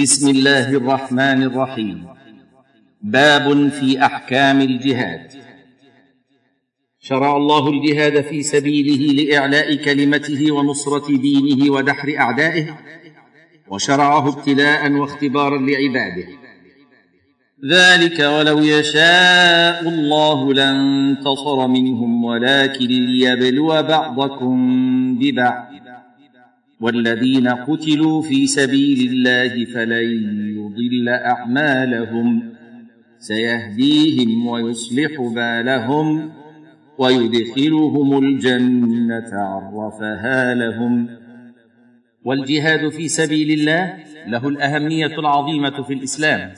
بسم الله الرحمن الرحيم. باب في أحكام الجهاد. شرع الله الجهاد في سبيله لإعلاء كلمته ونصرة دينه ودحر أعدائه وشرعه ابتلاء واختبارا لعباده. ذلك ولو يشاء الله لانتصر منهم ولكن ليبلو بعضكم ببعض. والذين قتلوا في سبيل الله فلن يضل أعمالهم. سيهديهم ويصلح بالهم ويدخلهم الجنة عرفها لهم. والجهاد في سبيل الله له الأهمية العظيمة في الإسلام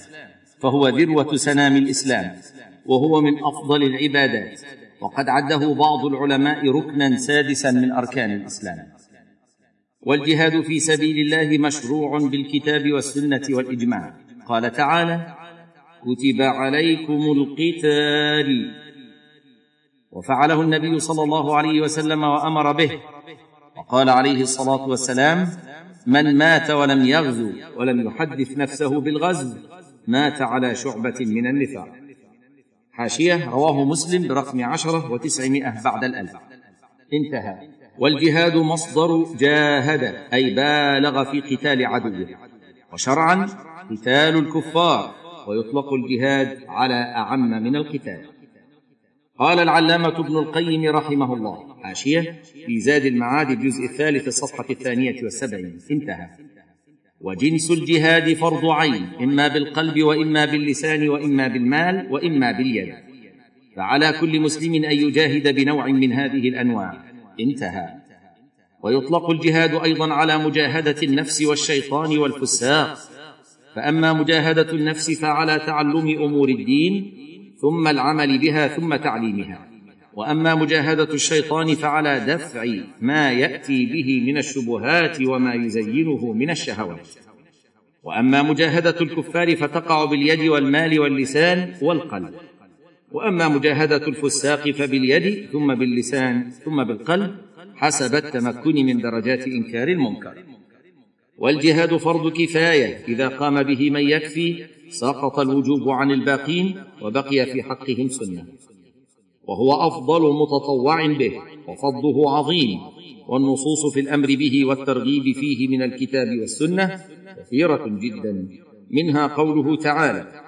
فهو ذروة سنام الإسلام وهو من أفضل العبادات. وقد عده بعض العلماء ركنا سادسا من أركان الإسلام. والجهاد في سبيل الله مشروع بالكتاب والسنة والإجماع. قال تعالى كتب عليكم القتال. وفعله النبي صلى الله عليه وسلم وأمر به. وقال عليه الصلاة والسلام من مات ولم يغزو ولم يحدث نفسه بالغزو مات على شعبة من النفاق. حاشية رواه مسلم برقم عشرة وتسعمائة بعد الألف. انتهى. والجهاد مصدر جاهد أي بالغ في قتال عدوه. وشرعا قتال الكفار ويطلق الجهاد على أعم من القتال. قال العلامة ابن القيم رحمه الله حاشية في زاد المعاد الجزء الثالث الصفحة الثانية والسبعين. انتهى. وجنس الجهاد فرض عين إما بالقلب وإما باللسان وإما بالمال وإما باليد. فعلى كل مسلم أن يجاهد بنوع من هذه الأنواع. انتهى. ويطلق الجهاد أيضا على مجاهدة النفس والشيطان والفساق. فأما مجاهدة النفس فعلى تعلم أمور الدين ثم العمل بها ثم تعليمها. وأما مجاهدة الشيطان فعلى دفع ما يأتي به من الشبهات وما يزينه من الشهوات. وأما مجاهدة الكفار فتقع باليد والمال واللسان والقلب. وأما مجاهدة الفساق فباليد ثم باللسان ثم بالقلب حسب التمكن من درجات إنكار المنكر. والجهاد فرض كفاية إذا قام به من يكفي سقط الوجوب عن الباقين وبقي في حقهم سنة. وهو أفضل متطوع به وفضله عظيم والنصوص في الأمر به والترغيب فيه من الكتاب والسنة كثيرة جدا. منها قوله تعالى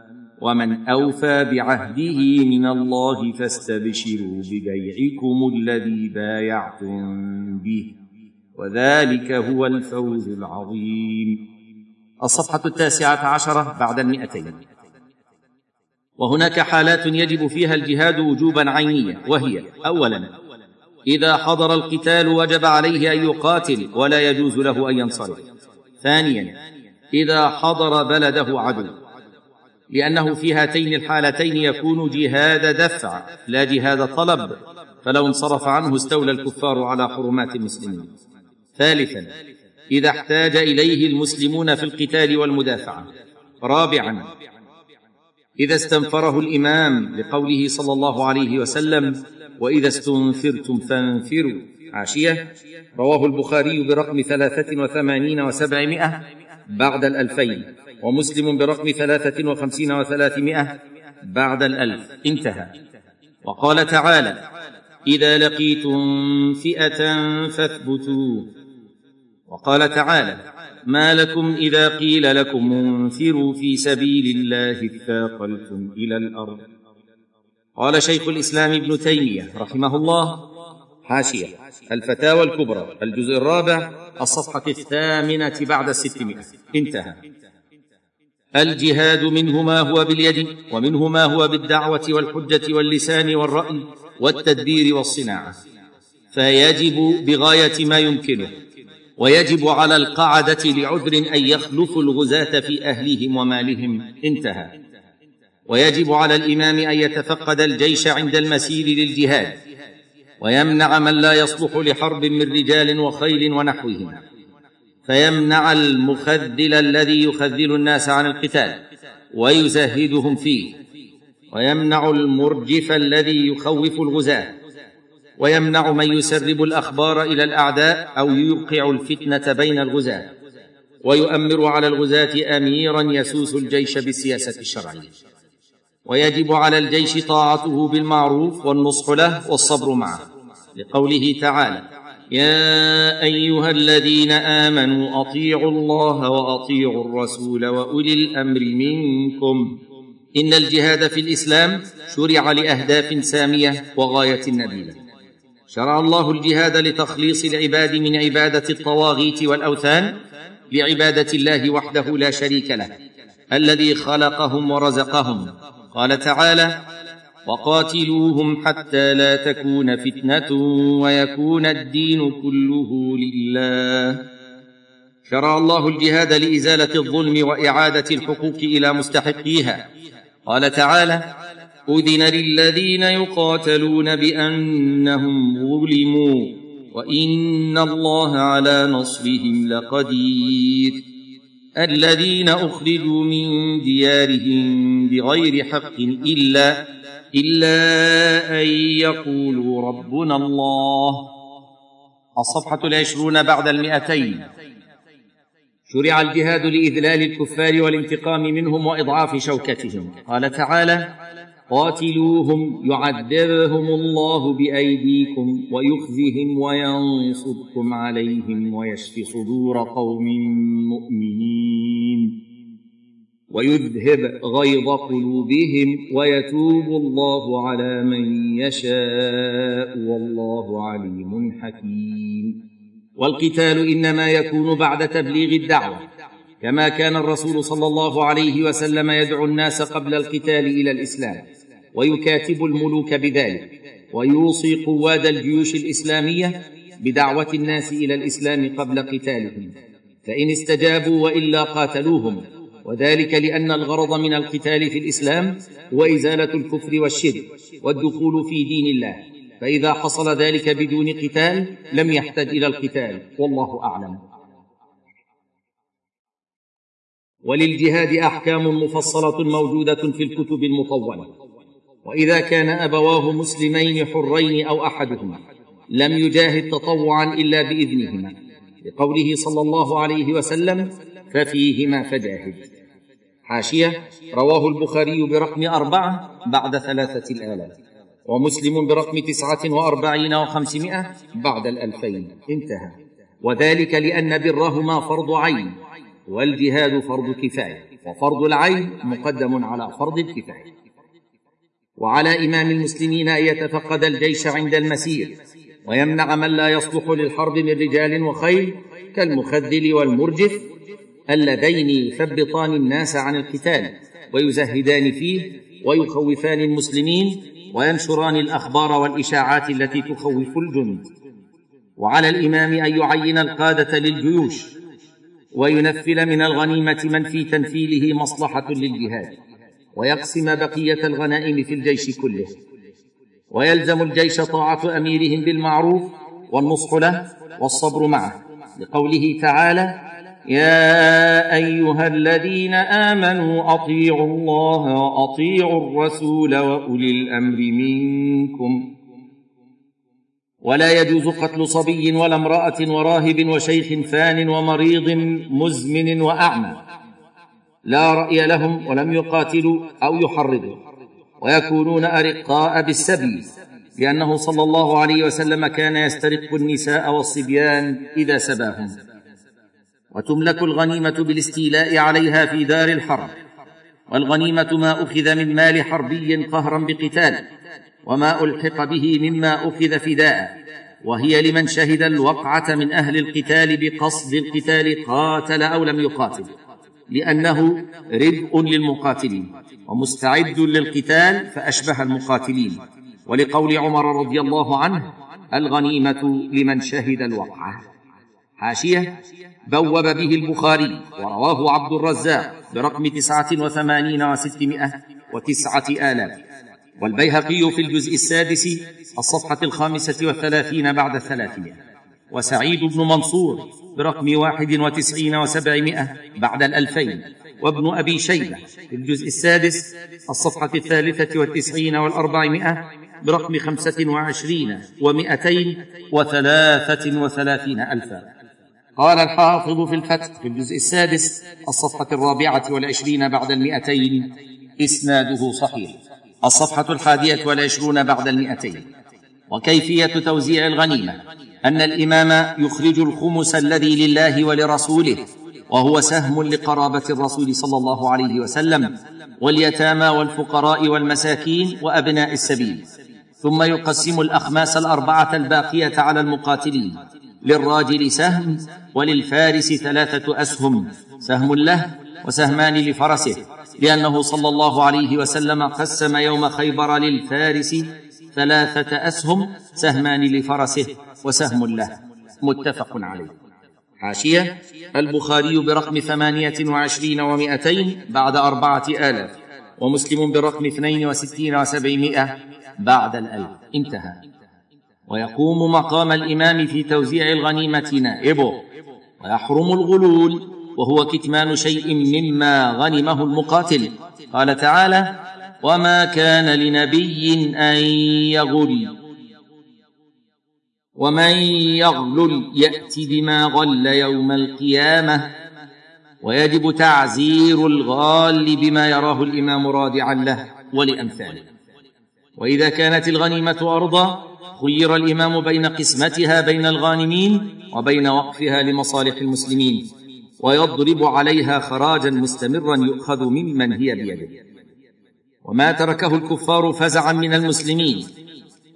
ومن أوفى بعهده من الله فاستبشروا ببيعكم الذي بايعتم به وذلك هو الفوز العظيم. الصفحة التاسعة عشرة بعد المئتين. وهناك حالات يجب فيها الجهاد وجوبا عينيا وهي اولا إذا حضر القتال وجب عليه أن يقاتل ولا يجوز له أن ينصرف. ثانيا إذا حضر بلده عدو. لأنه في هاتين الحالتين يكون جهاد دفع لا جهاد طلب فلو انصرف عنه استولى الكفار على حرمات المسلمين. ثالثا إذا احتاج إليه المسلمون في القتال والمدافعة. رابعا إذا استنفره الإمام لقوله صلى الله عليه وسلم وإذا استنفرتم فانفروا. عاشية رواه البخاري برقم ثلاثة وثمانين وسبعمائة. بعد الألفين ومسلم برقم ثلاثة وخمسين وثلاثمائة بعد الألف. انتهى. وقال تعالى إذا لقيتم فئة فاثبتوا. وقال تعالى ما لكم إذا قيل لكم انفروا في سبيل الله اثاقلتم إلى الأرض. قال شيخ الإسلام ابن تيمية رحمه الله حاشية. الفتاوى الكبرى. الجزء الرابع الصفحة الثامنة بعد الستمائة انتهى. الجهاد منه ما هو باليد ومنه ما هو بالدعوة والحجة واللسان والرأي والتدبير والصناعة. فيجب بغاية ما يمكنه ويجب على القعدة لعذر أن يخلفوا الغزاة في أهليهم ومالهم. انتهى. ويجب على الإمام أن يتفقد الجيش عند المسير للجهاد. ويمنع من لا يصلح لحرب من رجال وخيل ونحوهم. فيمنع المخذل الذي يخذل الناس عن القتال ويزهدهم فيه. ويمنع المرجف الذي يخوف الغزاة. ويمنع من يسرب الأخبار إلى الأعداء أو يوقع الفتنة بين الغزاة. ويؤمر على الغزاة أميرا يسوس الجيش بالسياسة الشرعية. ويجب على الجيش طاعته بالمعروف والنصح له والصبر معه. لقوله تعالى يا ايها الذين امنوا اطيعوا الله واطيعوا الرسول واولي الامر منكم ان الجهاد في الاسلام شرع لاهداف ساميه وغايه نبيله شرع الله الجهاد لتخليص العباد من عباده الطواغيت والاوثان لعباده الله وحده لا شريك له الذي خلقهم ورزقهم قال تعالى وقاتلوهم حتى لا تكون فتنة ويكون الدين كله لله. شرع الله الجهاد لإزالة الظلم وإعادة الحقوق إلى مستحقيها. قال تعالى أذن للذين يقاتلون بأنهم ظلموا وإن الله على نصرهم لقدير. الذين أخرجوا من ديارهم بغير حق إلا إلا أن يقولوا ربنا الله. الصفحة العشرون بعد المئتين. شرع الجهاد لإذلال الكفار والانتقام منهم وإضعاف شوكتهم. قال تعالى قاتلوهم يعذبهم الله بأيديكم ويخزهم وينصركم عليهم ويشف صدور قوم مؤمنين. ويذهب غيظ قلوبهم ويتوب الله على من يشاء والله عليم حكيم. والقتال إنما يكون بعد تبليغ الدعوة كما كان الرسول صلى الله عليه وسلم يدعو الناس قبل القتال إلى الإسلام ويكاتب الملوك بذلك ويوصي قواد الجيوش الإسلامية بدعوة الناس إلى الإسلام قبل قتالهم فإن استجابوا وإلا قاتلوهم وذلك لأن الغرض من القتال في الإسلام هو إزالة الكفر والشرك والدخول في دين الله. فإذا حصل ذلك بدون قتال لم يحتج إلى القتال. والله أعلم. وللجهاد أحكام مفصلة موجودة في الكتب المطولة. وإذا كان أبواه مسلمين حرين أو أحدهما لم يجاهد تطوعا إلا بإذنهما. لقوله صلى الله عليه وسلم ففيهما فجاهد. حاشية رواه البخاري برقم أربعة بعد ثلاثة الالاف ومسلم برقم تسعة وأربعين وخمسمائة بعد الألفين. انتهى. وذلك لأن برهما فرض عين والجهاد فرض كفاية وفرض العين مقدم على فرض الكفاية. وعلى إمام المسلمين أن يتفقد الجيش عند المسير ويمنع من لا يصلح للحرب من رجال وخيل كالمخذل والمرجف اللذين يثبطان الناس عن القتال ويزهدان فيه ويخوفان المسلمين وينشران الأخبار والإشاعات التي تخوف الجند. وعلى الإمام أن يعين القادة للجيوش وينفل من الغنيمة من في تنفيله مصلحة للجهاد ويقسم بقية الغنائم في الجيش كله. ويلزم الجيش طاعة أميرهم بالمعروف والنصح له والصبر معه. لقوله تعالى يا أيها الذين آمنوا أطيعوا الله وأطيعوا الرسول وأولي الأمر منكم. ولا يجوز قتل صبي ولا امرأة وراهب وشيخ فان ومريض مزمن وأعمى. لا رأي لهم ولم يقاتلوا أو يحرضوا. ويكونون أرقاء بالسبي لأنه صلى الله عليه وسلم كان يسترق النساء والصبيان إذا سباهم. وتملك الغنيمة بالاستيلاء عليها في دار الحرب. والغنيمة ما أخذ من مال حربي قهرا بقتال وما ألحق به مما أخذ فداء. وهي لمن شهد الوقعة من أهل القتال بقصد القتال قاتل أو لم يقاتل. لأنه ردء للمقاتلين ومستعد للقتال فأشبه المقاتلين. ولقول عمر رضي الله عنه الغنيمة لمن شهد الوقعة. حاشية بوب به البخاري ورواه عبد الرزاق برقم تسعة وثمانين وستمائة وتسعة آلاف. والبيهقي في الجزء السادس الصفحة الخامسة والثلاثين بعد الثلاثمائة. وسعيد بن منصور برقم واحد وتسعين وسبعمائة بعد الألفين وابن أبي شيبة في الجزء السادس الصفحة الثالثة والتسعين والأربعمائة برقم خمسة وعشرين ومائتين وثلاثة وثلاثين ألفا. قال الحافظ في الفتح في الجزء السادس الصفحة الرابعة والعشرين بعد المئتين إسناده صحيح. الصفحة الحادية والعشرون بعد المئتين. وكيفية توزيع الغنيمة أن الإمام يخرج الخمس الذي لله ولرسوله وهو سهم لقرابة الرسول صلى الله عليه وسلم واليتامى والفقراء والمساكين وأبناء السبيل. ثم يقسم الأخماس الأربعة الباقية على المقاتلين للراجل سهم وللفارس ثلاثة أسهم سهم له وسهمان لفرسه لأنه صلى الله عليه وسلم قسم يوم خيبر للفارس ثلاثة أسهم سهمان لفرسه وسهم له. متفق عليه. حاشية البخاري برقم ثمانية وعشرين ومائتين بعد أربعة آلاف ومسلم برقم اثنين وستين وسبعمائة بعد الألف. انتهى. ويقوم مقام الإمام في توزيع الغنيمة نائبه. ويحرم الغلول وهو كتمان شيء مما غنمه المقاتل. قال تعالى وما كان لنبي أن يغل. ومن يغلل يات بما غل يوم القيامة. ويجب تعزير الغال بما يراه الإمام رادعا له ولأمثاله. وإذا كانت الغنيمة أرضا خير الإمام بين قسمتها بين الغانمين وبين وقفها لمصالح المسلمين. ويضرب عليها خراجا مستمرا يؤخذ ممن هي بيده. وما تركه الكفار فزعا من المسلمين.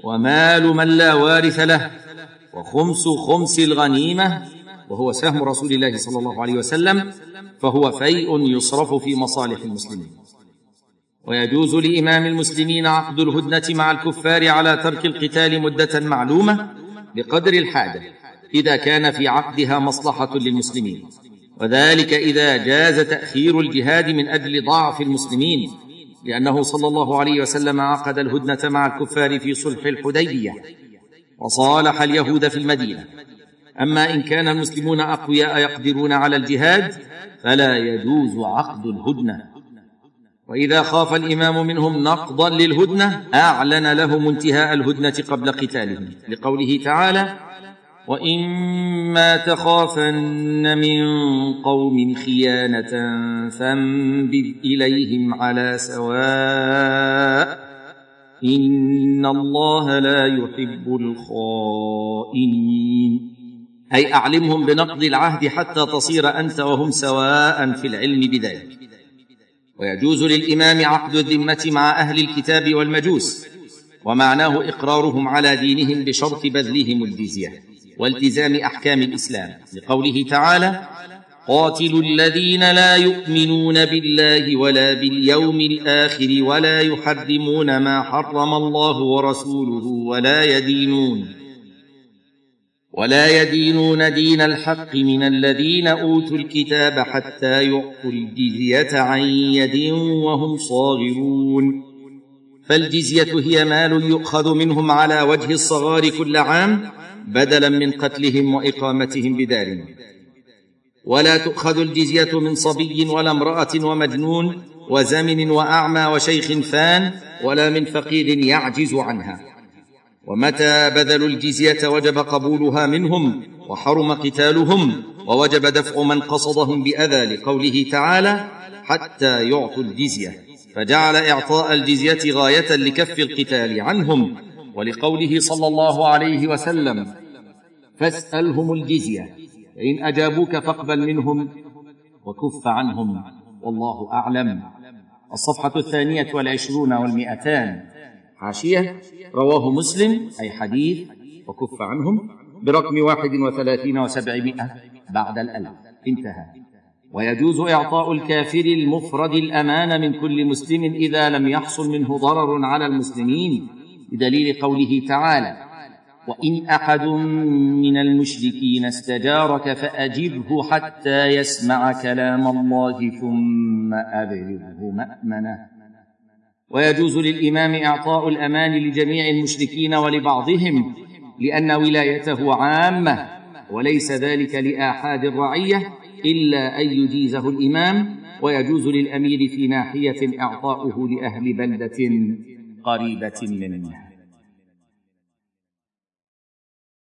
ومال من لا وارث له وخمس خمس الغنيمة وهو سهم رسول الله صلى الله عليه وسلم فهو فيء يصرف في مصالح المسلمين. ويجوز لإمام المسلمين عقد الهدنة مع الكفار على ترك القتال مدة معلومة بقدر الحاجة إذا كان في عقدها مصلحة للمسلمين. وذلك إذا جاز تأخير الجهاد من أجل ضعف المسلمين. لأنه صلى الله عليه وسلم عقد الهدنة مع الكفار في صلح الحديبية وصالح اليهود في المدينة. أما إن كان المسلمون أقوياء يقدرون على الجهاد فلا يجوز عقد الهدنة. وإذا خاف الإمام منهم نقضا للهدنة أعلن لهم انتهاء الهدنة قبل قتالهم. لقوله تعالى واما تخافن من قوم خيانه فانبذ اليهم على سواء ان الله لا يحب الخائنين. أي أعلمهم بنقض العهد حتى تصير أنت وهم سواء في العلم بذلك. ويجوز للإمام عقد الذمة مع أهل الكتاب والمجوس ومعناه إقرارهم على دينهم بشرط بذلهم الجزية. والتزام أحكام الإسلام. لقوله تعالى قاتلوا الذين لا يؤمنون بالله ولا باليوم الآخر ولا يحرمون ما حرم الله ورسوله ولا يدينون ولا يدينون دين الحق من الذين أوتوا الكتاب حتى يعطوا الجزية عن يد وهم صاغرون. فالجزية هي مال يؤخذ منهم على وجه الصغار كل عام بدلا من قتلهم وإقامتهم بدارهم ولا تؤخذ الجزية من صبي ولا امرأة ومجنون وزمن وأعمى وشيخ فان ولا من فقير يعجز عنها. ومتى بذلوا الجزية وجب قبولها منهم وحرم قتالهم ووجب دفع من قصدهم بأذى لقوله تعالى حتى يعطوا الجزية. فجعل إعطاء الجزية غاية لكف القتال عنهم ولقوله صلى الله عليه وسلم فاسألهم الجزية فإن أجابوك فاقبل منهم وكف عنهم والله أعلم. الصفحة الثانية والعشرون والمئتان. حاشية رواه مسلم أي حديث وكف عنهم برقم واحد وثلاثين وسبعمائة بعد الألف. انتهى. ويجوز إعطاء الكافر المفرد الأمان من كل مسلم إذا لم يحصل منه ضرر على المسلمين. بدليل قوله تعالى وإن أحد من المشركين استجارك فأجبه حتى يسمع كلام الله ثم أبلغه مأمنة. ويجوز للإمام إعطاء الأمان لجميع المشركين ولبعضهم لأن ولايته عامة وليس ذلك لآحاد الرعية إلا أن يجيزه الإمام ويجوز للأمير في ناحية إعطاؤه لأهل بلدة. قريبة منه.